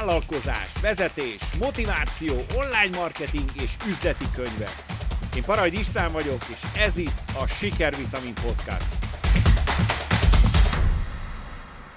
vállalkozás, vezetés, motiváció, online marketing és üzleti könyvek. Én Parajd István vagyok, és ez itt a Sikervitamin Podcast.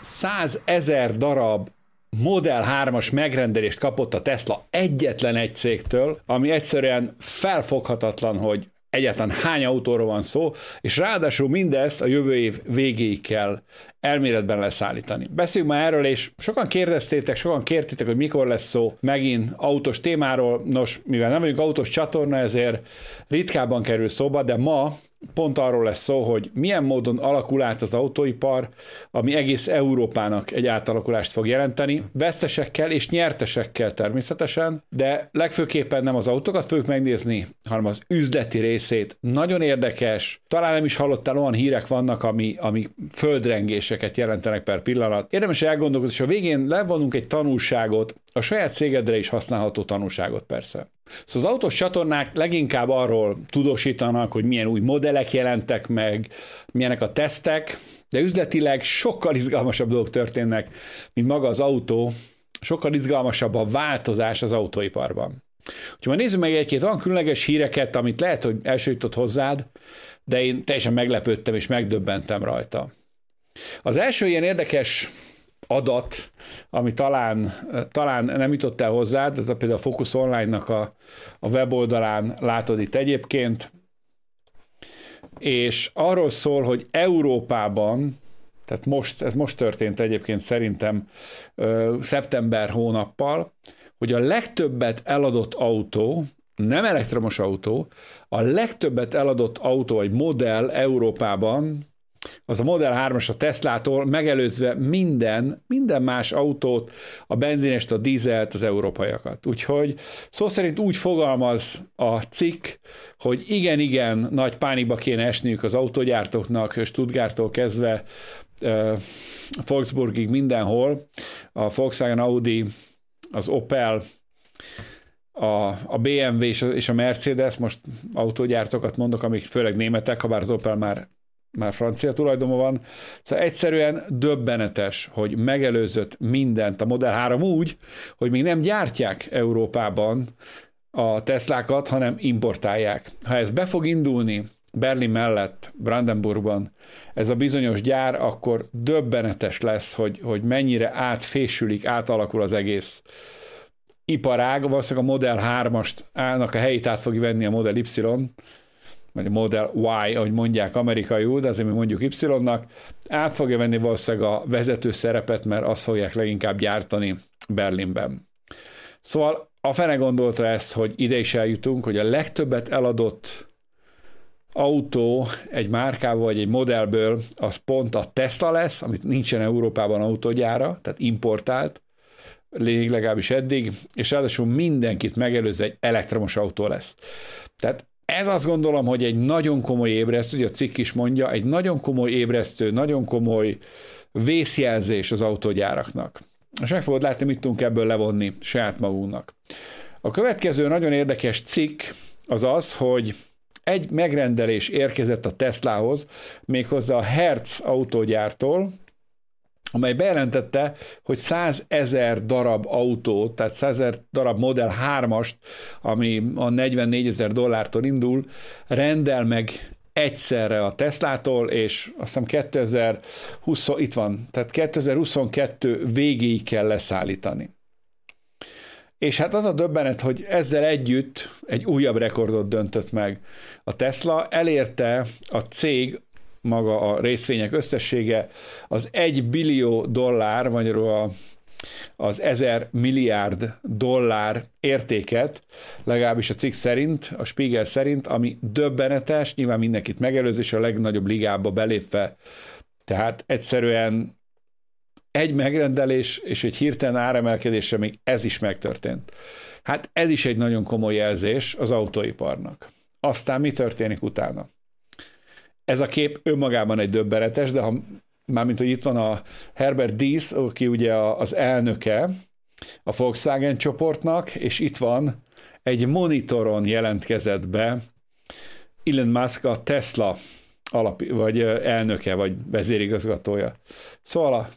100 ezer darab Model 3-as megrendelést kapott a Tesla egyetlen egy cégtől, ami egyszerűen felfoghatatlan, hogy egyáltalán hány autóról van szó, és ráadásul mindezt a jövő év végéig kell elméletben leszállítani. Beszéljünk már erről, és sokan kérdeztétek, sokan kértétek, hogy mikor lesz szó megint autós témáról. Nos, mivel nem vagyunk autós csatorna, ezért ritkábban kerül szóba, de ma pont arról lesz szó, hogy milyen módon alakul át az autóipar, ami egész Európának egy átalakulást fog jelenteni, vesztesekkel és nyertesekkel természetesen, de legfőképpen nem az autókat fogjuk megnézni, hanem az üzleti részét. Nagyon érdekes, talán nem is hallottál, olyan hírek vannak, ami, ami földrengéseket jelentenek per pillanat. Érdemes elgondolkozni, és a végén levonunk egy tanulságot, a saját cégedre is használható tanulságot persze. Szóval az autós csatornák leginkább arról tudósítanak, hogy milyen új modellek jelentek meg, milyenek a tesztek, de üzletileg sokkal izgalmasabb dolgok történnek, mint maga az autó, sokkal izgalmasabb a változás az autóiparban. Úgyhogy majd nézzük meg egy-két olyan különleges híreket, amit lehet, hogy első jutott hozzád, de én teljesen meglepődtem és megdöbbentem rajta. Az első ilyen érdekes adat, ami talán, talán nem jutott el hozzád, ez a például a Focus Online-nak a, a weboldalán látod itt egyébként, és arról szól, hogy Európában, tehát most, ez most történt egyébként szerintem ö, szeptember hónappal, hogy a legtöbbet eladott autó, nem elektromos autó, a legtöbbet eladott autó, egy modell Európában az a Model 3-as a Teslától megelőzve minden, minden más autót, a benzinest, a dízelt, az európaiakat. Úgyhogy szó szerint úgy fogalmaz a cikk, hogy igen-igen nagy pánikba kéne esniük az autógyártóknak, Stuttgarttól kezdve uh, Volksburgig mindenhol, a Volkswagen Audi, az Opel, a, a BMW és a, és a Mercedes, most autógyártókat mondok, amik főleg németek, ha bár az Opel már már francia tulajdonban van. Szóval egyszerűen döbbenetes, hogy megelőzött mindent a Model 3 úgy, hogy még nem gyártják Európában a Teslákat, hanem importálják. Ha ez be fog indulni Berlin mellett, Brandenburgban, ez a bizonyos gyár, akkor döbbenetes lesz, hogy, hogy mennyire átfésülik, átalakul az egész iparág. Valószínűleg a Model 3-ast állnak a helyét át fogja venni a Model Y, vagy a Model Y, ahogy mondják amerikaiul, de azért mi mondjuk Y-nak, át fogja venni valószínűleg a vezető szerepet, mert azt fogják leginkább gyártani Berlinben. Szóval a fene gondolta ezt, hogy ide is eljutunk, hogy a legtöbbet eladott autó egy márkával vagy egy modellből az pont a Tesla lesz, amit nincsen Európában autógyára, tehát importált, lényeg legalábbis eddig, és ráadásul mindenkit megelőző egy elektromos autó lesz. Tehát ez azt gondolom, hogy egy nagyon komoly ébresztő, hogy a cikk is mondja, egy nagyon komoly ébresztő, nagyon komoly vészjelzés az autógyáraknak. És meg fogod látni, mit tudunk ebből levonni saját magunknak. A következő nagyon érdekes cikk az az, hogy egy megrendelés érkezett a Teslahoz, méghozzá a Hertz autógyártól, amely bejelentette, hogy 100 ezer darab autót, tehát 100 ezer darab Model 3-ast, ami a 44 ezer dollártól indul, rendel meg egyszerre a Teslától, és azt hiszem 2020, itt van, tehát 2022 végéig kell leszállítani. És hát az a döbbenet, hogy ezzel együtt egy újabb rekordot döntött meg. A Tesla elérte a cég maga a részvények összessége az egy billió dollár, magyarul a, az ezer milliárd dollár értéket, legalábbis a cikk szerint, a Spiegel szerint, ami döbbenetes, nyilván mindenkit megelőz, és a legnagyobb ligába belépve. Tehát egyszerűen egy megrendelés és egy hirtelen áremelkedésre még ez is megtörtént. Hát ez is egy nagyon komoly jelzés az autóiparnak. Aztán mi történik utána? Ez a kép önmagában egy döbbenetes, de ha mármint, hogy itt van a Herbert Dies, aki ugye az elnöke a Volkswagen csoportnak, és itt van egy monitoron jelentkezett be Elon Musk a Tesla alap, vagy elnöke, vagy vezérigazgatója. Szóval a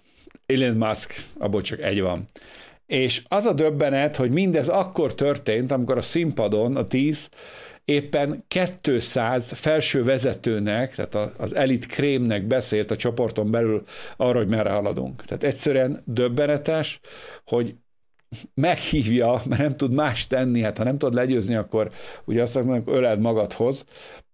Elon Musk, abból csak egy van. És az a döbbenet, hogy mindez akkor történt, amikor a színpadon a 10 éppen 200 felső vezetőnek, tehát az elit krémnek beszélt a csoporton belül arra, hogy merre haladunk. Tehát egyszerűen döbbenetes, hogy meghívja, mert nem tud más tenni, hát ha nem tudod legyőzni, akkor ugye azt hogy öled magadhoz.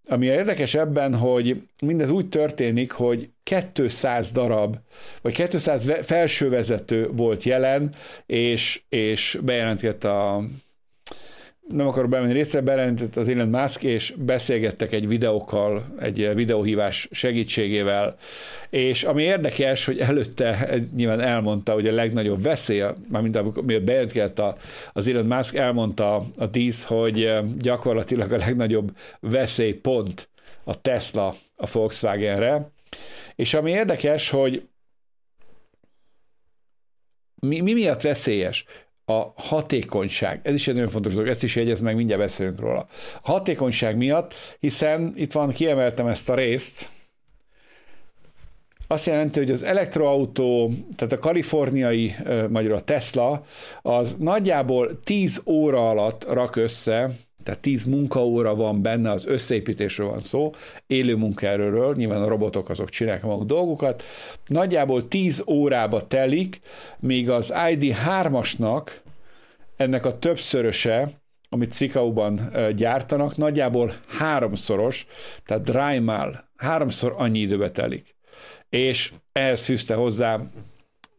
Ami érdekes ebben, hogy mindez úgy történik, hogy 200 darab, vagy 200 felsővezető volt jelen, és, és bejelentett a nem akarok bemenni részre, bejelentett az Elon Musk, és beszélgettek egy videókkal, egy videóhívás segítségével, és ami érdekes, hogy előtte nyilván elmondta, hogy a legnagyobb veszély, mármint amikor bejelentkezett az Elon Musk, elmondta a tíz, hogy gyakorlatilag a legnagyobb veszélypont a Tesla a Volkswagenre, és ami érdekes, hogy mi, mi miatt veszélyes? A hatékonyság. Ez is egy nagyon fontos dolog, ezt is jegyez meg, mindjárt beszélünk róla. A hatékonyság miatt, hiszen itt van, kiemeltem ezt a részt, azt jelenti, hogy az elektroautó, tehát a kaliforniai, magyarul a Tesla, az nagyjából 10 óra alatt rak össze tehát 10 munkaóra van benne, az összeépítésről van szó, élő munkaerőről, nyilván a robotok azok csinálják maguk dolgokat, nagyjából 10 órába telik, míg az ID3-asnak ennek a többszöröse, amit Cikauban gyártanak, nagyjából háromszoros, tehát drájmál, háromszor annyi időbe telik. És ehhez fűzte hozzá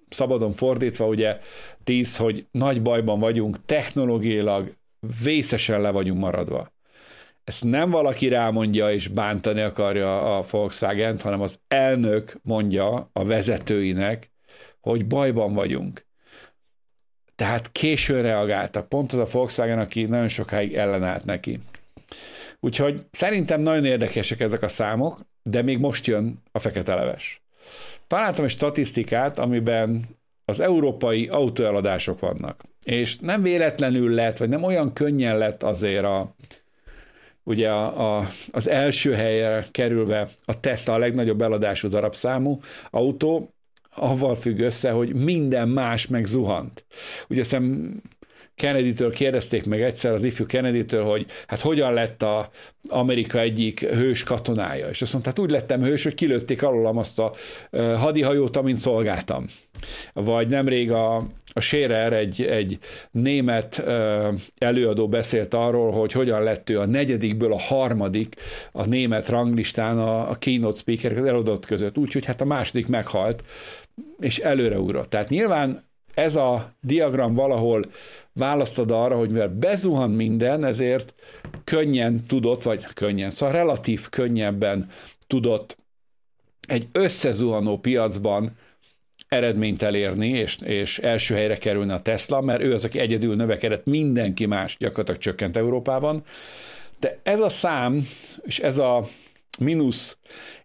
szabadon fordítva, ugye tíz, hogy nagy bajban vagyunk, technológiailag vészesen le vagyunk maradva. Ezt nem valaki rámondja és bántani akarja a volkswagen hanem az elnök mondja a vezetőinek, hogy bajban vagyunk. Tehát későn reagáltak. Pont az a Volkswagen, aki nagyon sokáig ellenállt neki. Úgyhogy szerintem nagyon érdekesek ezek a számok, de még most jön a fekete leves. Találtam egy statisztikát, amiben az európai autóeladások vannak. És nem véletlenül lett, vagy nem olyan könnyen lett azért a, ugye a, a, az első helyre kerülve a Tesla a legnagyobb eladású darabszámú autó, avval függ össze, hogy minden más meg zuhant. Ugye hiszem Kennedy-től kérdezték meg egyszer az ifjú Kennedy-től, hogy hát hogyan lett a Amerika egyik hős katonája. És azt mondta, hát úgy lettem hős, hogy kilőtték alólam azt a hadihajót, amint szolgáltam. Vagy nemrég a, a Scherer, egy, egy német előadó beszélt arról, hogy hogyan lett ő a negyedikből a harmadik a német ranglistán a, a keynote speaker az előadót között, úgyhogy hát a második meghalt, és előreugrott. Tehát nyilván ez a diagram valahol választod arra, hogy mivel bezuhan minden, ezért könnyen tudott, vagy könnyen, szóval relatív könnyebben tudott egy összezuhanó piacban eredményt elérni, és, és első helyre kerülni a Tesla, mert ő az, aki egyedül növekedett, mindenki más gyakorlatilag csökkent Európában. De ez a szám, és ez a mínusz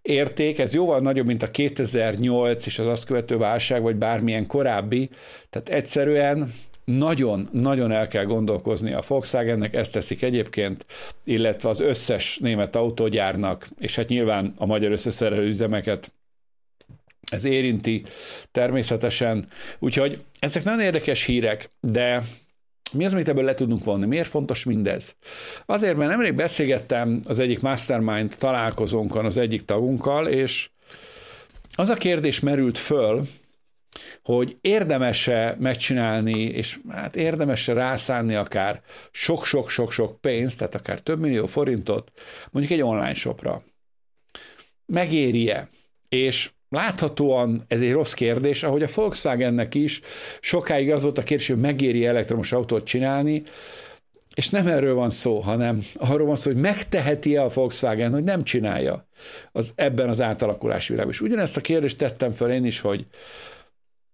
érték, ez jóval nagyobb, mint a 2008 és az azt követő válság, vagy bármilyen korábbi, tehát egyszerűen nagyon-nagyon el kell gondolkozni a Volkswagennek, ezt teszik egyébként, illetve az összes német autógyárnak, és hát nyilván a magyar összeszerelő üzemeket ez érinti természetesen. Úgyhogy ezek nagyon érdekes hírek, de mi az, amit ebből le tudunk vonni? Miért fontos mindez? Azért, mert nemrég beszélgettem az egyik mastermind találkozónkon az egyik tagunkkal, és az a kérdés merült föl, hogy érdemese megcsinálni, és hát érdemese rászánni akár sok-sok-sok-sok pénzt, tehát akár több millió forintot, mondjuk egy online shopra. Megéri-e? És Láthatóan ez egy rossz kérdés, ahogy a Volkswagennek is sokáig az volt a kérdés, hogy megéri elektromos autót csinálni, és nem erről van szó, hanem arról van szó, hogy megteheti-e a Volkswagen, hogy nem csinálja az, ebben az átalakulási világban. És ugyanezt a kérdést tettem fel én is, hogy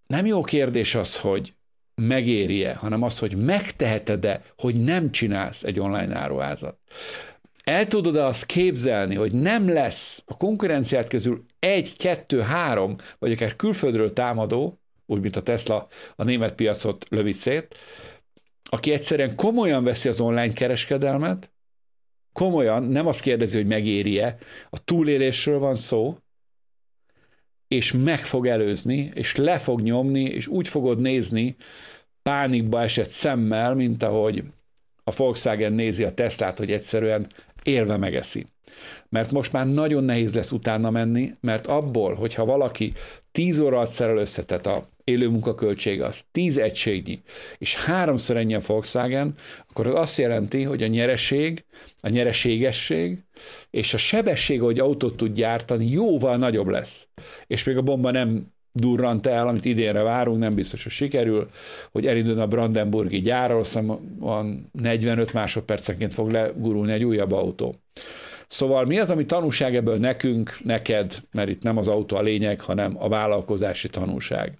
nem jó kérdés az, hogy megéri-e, hanem az, hogy megteheted-e, hogy nem csinálsz egy online áruházat. El tudod-e azt képzelni, hogy nem lesz a konkurenciát közül egy, kettő, három, vagy akár külföldről támadó, úgy, mint a Tesla a német piacot lövi szét, aki egyszerűen komolyan veszi az online kereskedelmet, komolyan, nem azt kérdezi, hogy megéri-e, a túlélésről van szó, és meg fog előzni, és le fog nyomni, és úgy fogod nézni pánikba esett szemmel, mint ahogy a Volkswagen nézi a Teslát, hogy egyszerűen élve megeszi. Mert most már nagyon nehéz lesz utána menni, mert abból, hogyha valaki 10 óra alatt szerel össze, tehát a élő munkaköltség az 10 egységnyi, és háromszor ennyi a Volkswagen, akkor az azt jelenti, hogy a nyereség, a nyereségesség és a sebesség, hogy autót tud gyártani, jóval nagyobb lesz. És még a bomba nem durrant el, amit idénre várunk, nem biztos, hogy sikerül, hogy elindul a Brandenburgi gyára, van 45 másodpercenként fog legurulni egy újabb autó. Szóval mi az, ami tanulság ebből nekünk, neked, mert itt nem az autó a lényeg, hanem a vállalkozási tanulság?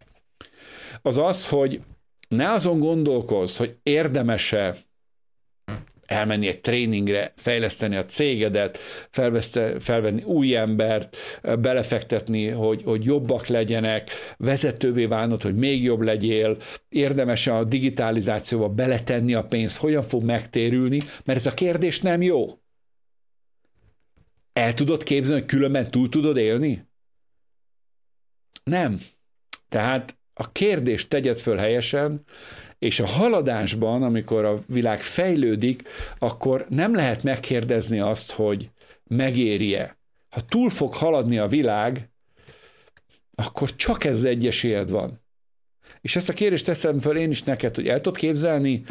Az az, hogy ne azon gondolkozz, hogy érdemese elmenni egy tréningre, fejleszteni a cégedet, felvenni új embert, belefektetni, hogy, hogy jobbak legyenek, vezetővé válnod, hogy még jobb legyél, érdemes a digitalizációba beletenni a pénzt, hogyan fog megtérülni, mert ez a kérdés nem jó. El tudod képzelni, hogy különben túl tudod élni? Nem. Tehát a kérdést tegyed föl helyesen, és a haladásban, amikor a világ fejlődik, akkor nem lehet megkérdezni azt, hogy megéri-e. Ha túl fog haladni a világ, akkor csak ez egy esélyed van. És ezt a kérdést teszem föl én is neked, hogy el tudod képzelni,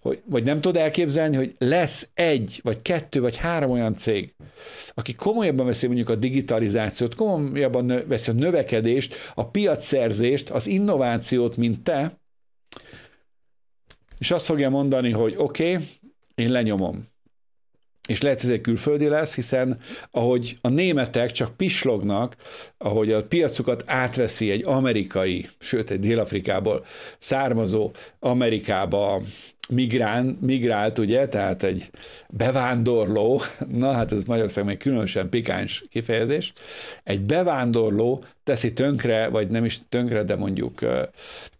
hogy, vagy nem tudod elképzelni, hogy lesz egy, vagy kettő, vagy három olyan cég, aki komolyabban veszi mondjuk a digitalizációt, komolyabban veszi a növekedést, a piacszerzést, az innovációt, mint te, és azt fogja mondani, hogy oké, okay, én lenyomom. És lehet, hogy ez egy külföldi lesz, hiszen ahogy a németek csak pislognak, ahogy a piacukat átveszi egy amerikai, sőt egy Dél-Afrikából származó Amerikába migrán, migrált, ugye, tehát egy bevándorló, na hát ez Magyarországon egy különösen pikáns kifejezés, egy bevándorló teszi tönkre, vagy nem is tönkre, de mondjuk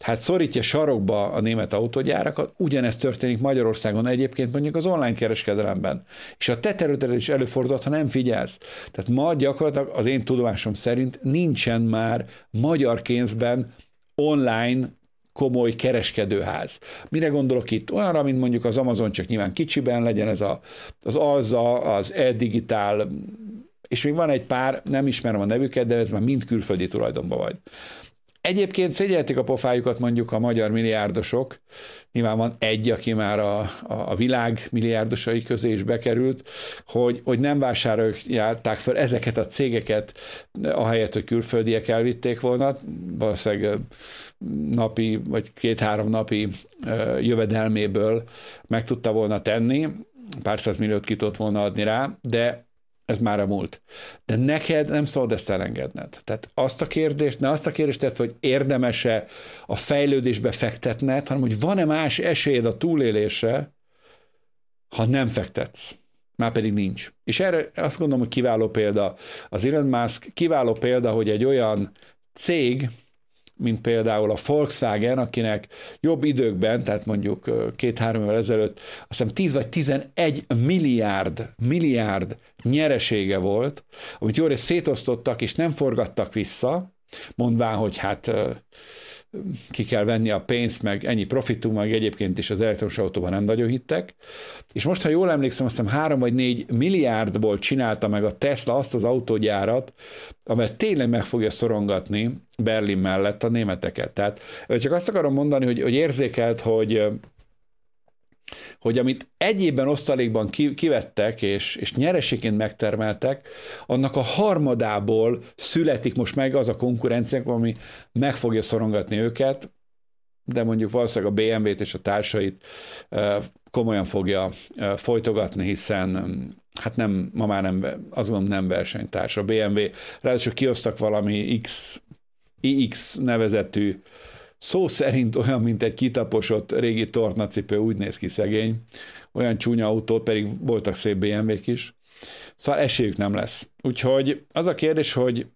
hát szorítja sarokba a német autógyárakat, ugyanezt történik Magyarországon egyébként mondjuk az online kereskedelemben. És a te területen is előfordulhat, ha nem figyelsz. Tehát ma gyakorlatilag az én tudomásom szerint nincsen már magyar kénzben online komoly kereskedőház. Mire gondolok itt? Olyanra, mint mondjuk az Amazon, csak nyilván kicsiben legyen ez a, az Alza, az e-digitál, és még van egy pár, nem ismerem a nevüket, de ez már mind külföldi tulajdonban vagy. Egyébként szégyelték a pofájukat mondjuk a magyar milliárdosok, nyilván van egy, aki már a, a, világ milliárdosai közé is bekerült, hogy, hogy nem vásárolják fel ezeket a cégeket, ahelyett, hogy külföldiek elvitték volna, valószínűleg napi, vagy két-három napi jövedelméből meg tudta volna tenni, pár milliót ki tudott volna adni rá, de ez már a múlt. De neked nem szabad ezt elengedned. Tehát azt a kérdést, ne azt a kérdést tett, hogy érdemese a fejlődésbe fektetned, hanem hogy van-e más esélyed a túlélésre, ha nem fektetsz. Már pedig nincs. És erre azt gondolom, hogy kiváló példa az Elon Musk, kiváló példa, hogy egy olyan cég, mint például a Volkswagen, akinek jobb időkben, tehát mondjuk két-három évvel ezelőtt, azt hiszem 10 vagy 11 milliárd, milliárd nyeresége volt, amit jól szétosztottak, és nem forgattak vissza, mondván, hogy hát ki kell venni a pénzt, meg ennyi profitunk, meg egyébként is az elektromos autóban nem nagyon hittek. És most, ha jól emlékszem, azt hiszem 3 vagy 4 milliárdból csinálta meg a Tesla azt az autógyárat, amely tényleg meg fogja szorongatni Berlin mellett a németeket. Tehát csak azt akarom mondani, hogy, hogy érzékelt, hogy hogy amit egy évben osztalékban kivettek és, és nyereségként megtermeltek, annak a harmadából születik most meg az a konkurencia, ami meg fogja szorongatni őket, de mondjuk valószínűleg a BMW-t és a társait komolyan fogja folytogatni, hiszen hát nem, ma már nem, azt gondolom nem versenytárs. A BMW, ráadásul kiosztak valami X, iX nevezetű Szó szerint olyan, mint egy kitaposott régi tornacipő, úgy néz ki szegény. Olyan csúnya autót, pedig voltak szép BMW-k is. Szóval esélyük nem lesz. Úgyhogy az a kérdés, hogy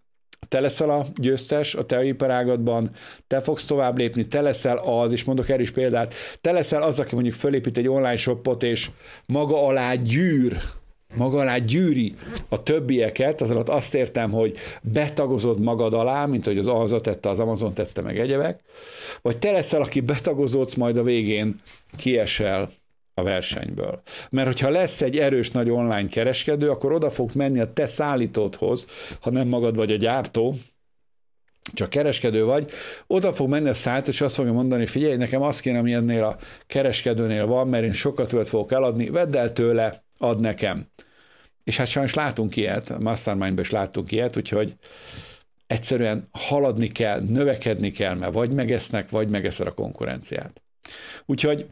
te leszel a győztes a te iparágadban, te fogsz tovább lépni, te leszel az, és mondok erős példát, te leszel az, aki mondjuk fölépít egy online shopot, és maga alá gyűr maga alá gyűri a többieket, az alatt azt értem, hogy betagozod magad alá, mint hogy az Alza tette, az Amazon tette, meg egyebek, vagy te leszel, aki betagozódsz, majd a végén kiesel a versenyből. Mert hogyha lesz egy erős nagy online kereskedő, akkor oda fog menni a te szállítódhoz, ha nem magad vagy a gyártó, csak kereskedő vagy, oda fog menni a szállít, és azt fogja mondani, figyelj, nekem azt kéne, ami ennél a kereskedőnél van, mert én sokat többet fogok eladni, vedd el tőle, ad nekem. És hát sajnos látunk ilyet, a Mastermindban is látunk ilyet, úgyhogy egyszerűen haladni kell, növekedni kell, mert vagy megesznek, vagy megeszed a konkurenciát. Úgyhogy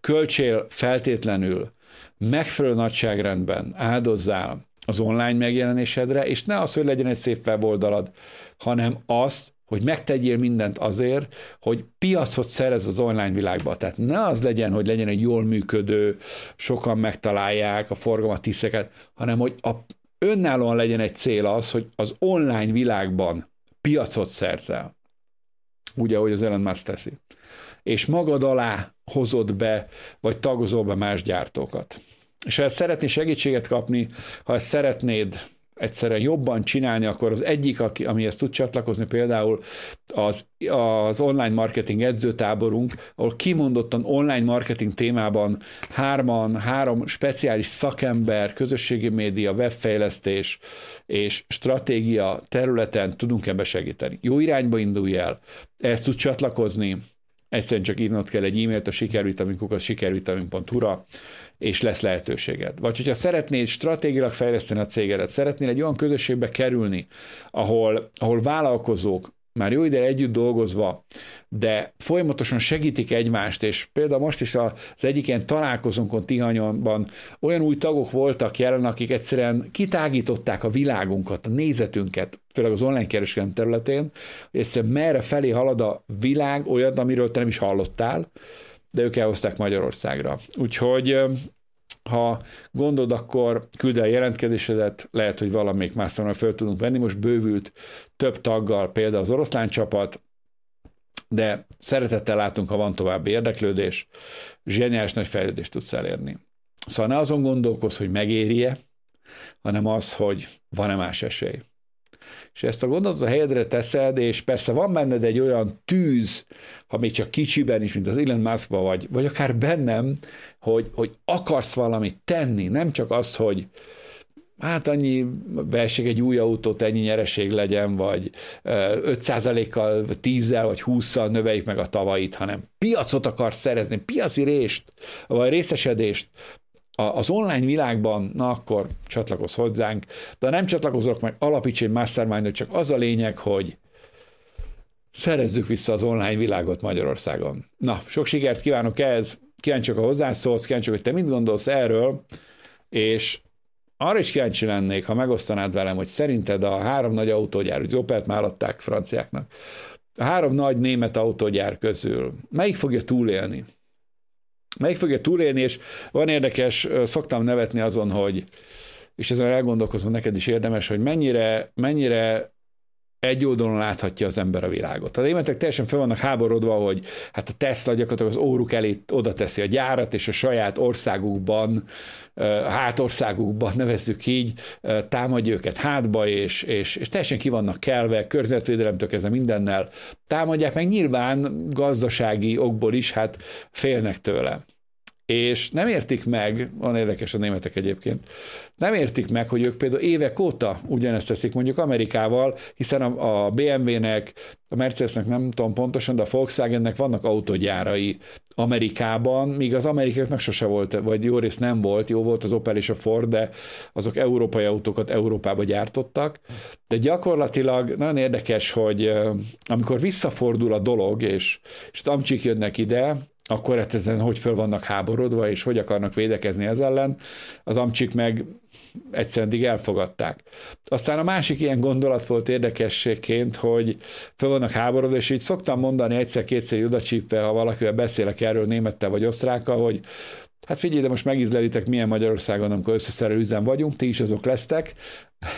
költsél feltétlenül megfelelő nagyságrendben áldozzál az online megjelenésedre, és ne az, hogy legyen egy szép weboldalad, hanem azt, hogy megtegyél mindent azért, hogy piacot szerez az online világba. Tehát ne az legyen, hogy legyen egy jól működő, sokan megtalálják a forgalmat, tiszeket, hanem hogy a, önállóan legyen egy cél az, hogy az online világban piacot szerzel. Úgy, ahogy az Elon Musk teszi. És magad alá hozod be, vagy tagozol be más gyártókat. És ha szeretnél segítséget kapni, ha ezt szeretnéd egyszerűen jobban csinálni, akkor az egyik, aki, amihez tud csatlakozni például az, az online marketing edzőtáborunk, ahol kimondottan online marketing témában hárman, három speciális szakember, közösségi média, webfejlesztés és stratégia területen tudunk ebbe segíteni. Jó irányba indulj el, ehhez tud csatlakozni, egyszerűen csak írnod kell egy e-mailt a sikervitamin.hu-ra, és lesz lehetőséged. Vagy hogyha szeretnéd stratégilag fejleszteni a cégedet, szeretnél egy olyan közösségbe kerülni, ahol, ahol vállalkozók már jó ide együtt dolgozva, de folyamatosan segítik egymást, és például most is az egyik ilyen találkozónkon Tihanyonban olyan új tagok voltak jelen, akik egyszerűen kitágították a világunkat, a nézetünket, főleg az online kereskedelem területén, hogy egyszerűen merre felé halad a világ, olyat, amiről te nem is hallottál, de ők elhozták Magyarországra. Úgyhogy ha gondolod, akkor küld el jelentkezésedet, lehet, hogy valamelyik más fel tudunk venni. Most bővült több taggal, például az oroszlán csapat, de szeretettel látunk, ha van további érdeklődés, zseniális nagy fejlődést tudsz elérni. Szóval ne azon gondolkozz, hogy megéri-e, hanem az, hogy van-e más esély és ezt a gondolatot a helyedre teszed, és persze van benned egy olyan tűz, ha még csak kicsiben is, mint az Elon musk vagy, vagy akár bennem, hogy, hogy akarsz valamit tenni, nem csak az, hogy hát annyi vessek egy új autót, ennyi nyereség legyen, vagy 5%-kal, 10-zel, vagy 20-szal növeljük meg a tavait, hanem piacot akarsz szerezni, piaci részt, vagy részesedést, az online világban, na akkor csatlakozz hozzánk, de nem csatlakozok meg, alapíts egy mastermind csak az a lényeg, hogy szerezzük vissza az online világot Magyarországon. Na, sok sikert kívánok ehhez, kíváncsiak a hozzászólsz, kíváncsiak, hogy te mit gondolsz erről, és arra is kíváncsi lennék, ha megosztanád velem, hogy szerinted a három nagy autógyár, hogy Opelt már adták franciáknak, a három nagy német autógyár közül melyik fogja túlélni? Melyik fogja túlélni, és van érdekes, szoktam nevetni azon, hogy és ezen elgondolkozom, neked is érdemes, hogy mennyire, mennyire egy oldalon láthatja az ember a világot. A németek teljesen fel vannak háborodva, hogy hát a Tesla gyakorlatilag az óruk elé oda teszi a gyárat, és a saját országukban, hátországukban nevezzük így, támadja őket hátba, és, és, és teljesen ki vannak kelve, környezetvédelemtől kezdve mindennel támadják, meg nyilván gazdasági okból is, hát félnek tőle és nem értik meg, van érdekes a németek egyébként, nem értik meg, hogy ők például évek óta ugyanezt teszik mondjuk Amerikával, hiszen a, BMW-nek, a Mercedesnek nem tudom pontosan, de a Volkswagennek vannak autogyárai Amerikában, míg az amerikaiaknak sose volt, vagy jó rész nem volt, jó volt az Opel és a Ford, de azok európai autókat Európába gyártottak, de gyakorlatilag nagyon érdekes, hogy amikor visszafordul a dolog, és, és Tamcsik jönnek ide, akkor hát ezen hogy föl vannak háborodva, és hogy akarnak védekezni ez ellen, az amcsik meg egyszerűen elfogadták. Aztán a másik ilyen gondolat volt érdekességként, hogy föl vannak háborodva, és így szoktam mondani egyszer-kétszer odacsípve, ha valakivel beszélek erről némettel vagy osztrákkal, hogy Hát figyelj, de most megízlelitek, milyen Magyarországon, amikor összeszerelő üzem vagyunk, ti is azok lesztek,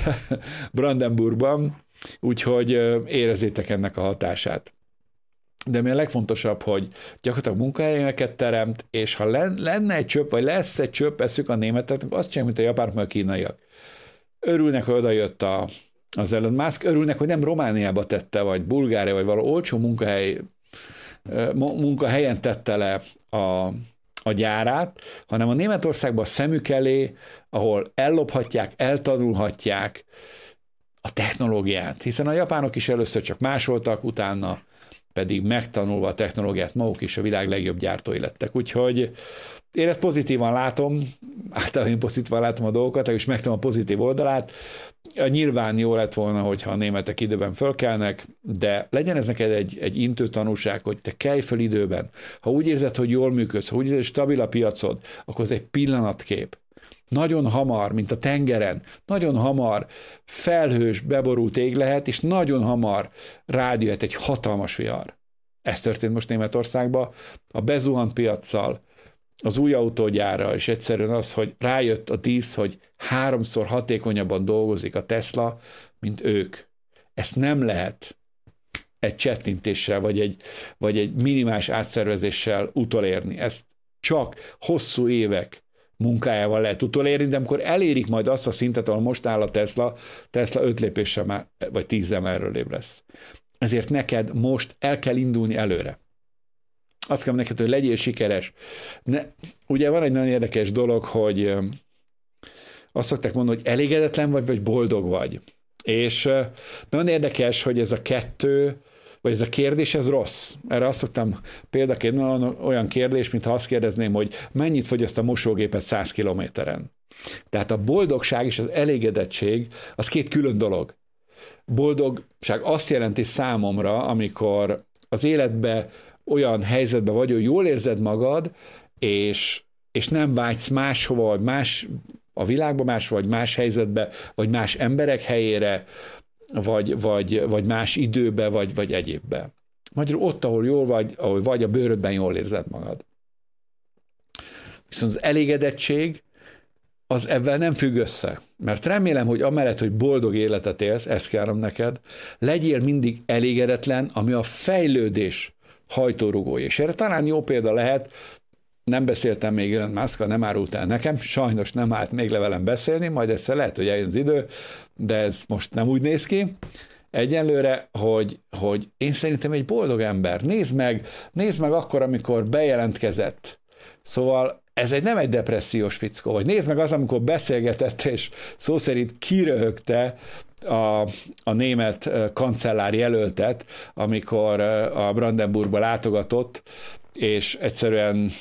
Brandenburgban, úgyhogy érezzétek ennek a hatását. De mi a legfontosabb, hogy gyakorlatilag munkahelyeket teremt, és ha lenne egy csöpp, vagy lesz egy csöpp eszük a németek, azt csinálják, mint a japánok, meg a kínaiak. Örülnek, hogy oda jött a, az Elon Musk, örülnek, hogy nem Romániába tette, vagy Bulgária, vagy való olcsó munkahely, munkahelyen tette le a, a gyárát, hanem a Németországban a szemük elé, ahol ellophatják, eltanulhatják a technológiát, hiszen a japánok is először csak másoltak, utána pedig megtanulva a technológiát maguk is a világ legjobb gyártói lettek. Úgyhogy én ezt pozitívan látom, általában én pozitívan látom a dolgokat, és megtam a pozitív oldalát. Nyilván jó lett volna, hogyha a németek időben fölkelnek, de legyen ez neked egy, egy intő tanúság, hogy te kelj föl időben. Ha úgy érzed, hogy jól működsz, ha úgy érzed, hogy stabil a piacod, akkor ez egy pillanatkép. Nagyon hamar, mint a tengeren, nagyon hamar felhős, beborult ég lehet, és nagyon hamar rádióhet egy hatalmas vihar. Ez történt most Németországban. A bezuhant piaccal, az új autógyára, és egyszerűen az, hogy rájött a dísz, hogy háromszor hatékonyabban dolgozik a Tesla, mint ők. Ezt nem lehet egy csettintéssel, vagy egy, vagy egy minimális átszervezéssel utolérni. Ezt csak hosszú évek munkájával lehet utolérni, de amikor elérik majd azt a szintet, ahol most áll a Tesla, Tesla öt lépéssel már, vagy tízzel erről lesz. Ezért neked most el kell indulni előre. Azt kell neked, hogy legyél sikeres. Ne, ugye van egy nagyon érdekes dolog, hogy azt szokták mondani, hogy elégedetlen vagy, vagy boldog vagy. És nagyon érdekes, hogy ez a kettő, vagy ez a kérdés, ez rossz. Erre azt szoktam példaként olyan kérdés, mintha azt kérdezném, hogy mennyit fogyaszt a mosógépet 100 kilométeren. Tehát a boldogság és az elégedettség az két külön dolog. Boldogság azt jelenti számomra, amikor az életbe olyan helyzetben vagy, hogy jól érzed magad, és, és nem vágysz máshova, vagy más a világban más, vagy más helyzetbe, vagy más emberek helyére, vagy, vagy, vagy más időbe, vagy, vagy egyébbe. Magyarul ott, ahol jól vagy, ahol vagy, a bőrödben jól érzed magad. Viszont az elégedettség az ebben nem függ össze. Mert remélem, hogy amellett, hogy boldog életet élsz, ezt kívánom neked, legyél mindig elégedetlen, ami a fejlődés hajtórugója. És erre talán jó példa lehet, nem beszéltem még Elon musk nem árult el nekem, sajnos nem állt még levelem beszélni, majd egyszer lehet, hogy eljön az idő, de ez most nem úgy néz ki. Egyenlőre, hogy, hogy én szerintem egy boldog ember. Nézd meg, nézd meg akkor, amikor bejelentkezett. Szóval ez egy nem egy depressziós fickó, vagy nézd meg az, amikor beszélgetett, és szó szerint kiröhögte a, a német kancellár jelöltet, amikor a Brandenburgba látogatott, és egyszerűen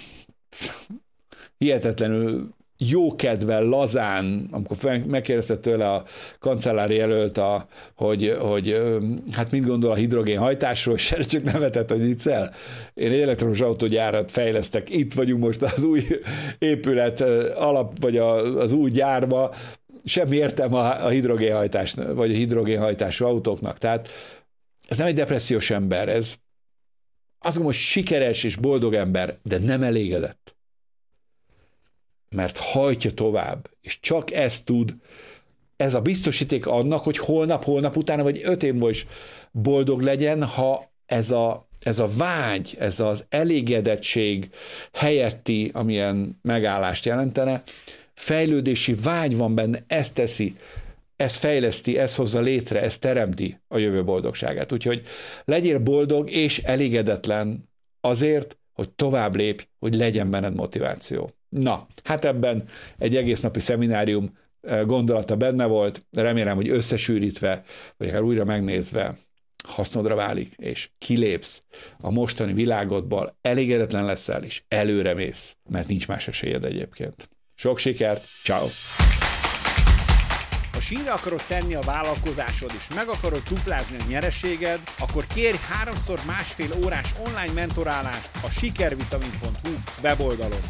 hihetetlenül jókedvel, lazán, amikor megkérdezte tőle a kancellári jelölt, a, hogy, hogy hát mit gondol a hidrogénhajtásról, és csak nevetett, hogy itt el. Én elektromos autógyárat fejlesztek, itt vagyunk most az új épület alap, vagy az új gyárba, semmi értem a hidrogénhajtás, vagy a hidrogénhajtású autóknak. Tehát ez nem egy depressziós ember, ez azt gondolom, hogy sikeres és boldog ember, de nem elégedett. Mert hajtja tovább, és csak ez tud, ez a biztosíték annak, hogy holnap, holnap utána, vagy öt év is boldog legyen, ha ez a, ez a vágy, ez az elégedettség helyetti, amilyen megállást jelentene, fejlődési vágy van benne, ezt teszi, ez fejleszti, ez hozza létre, ez teremti a jövő boldogságát. Úgyhogy legyél boldog és elégedetlen azért, hogy tovább lépj, hogy legyen benned motiváció. Na, hát ebben egy egész napi szeminárium eh, gondolata benne volt, remélem, hogy összesűrítve, vagy akár újra megnézve hasznodra válik, és kilépsz a mostani világodból, elégedetlen leszel, és előre mész, mert nincs más esélyed egyébként. Sok sikert, ciao. Sínre akarod tenni a vállalkozásod és meg akarod duplázni a nyereséged, akkor kérj háromszor másfél órás online mentorálást a sikervitamin.hu weboldalon.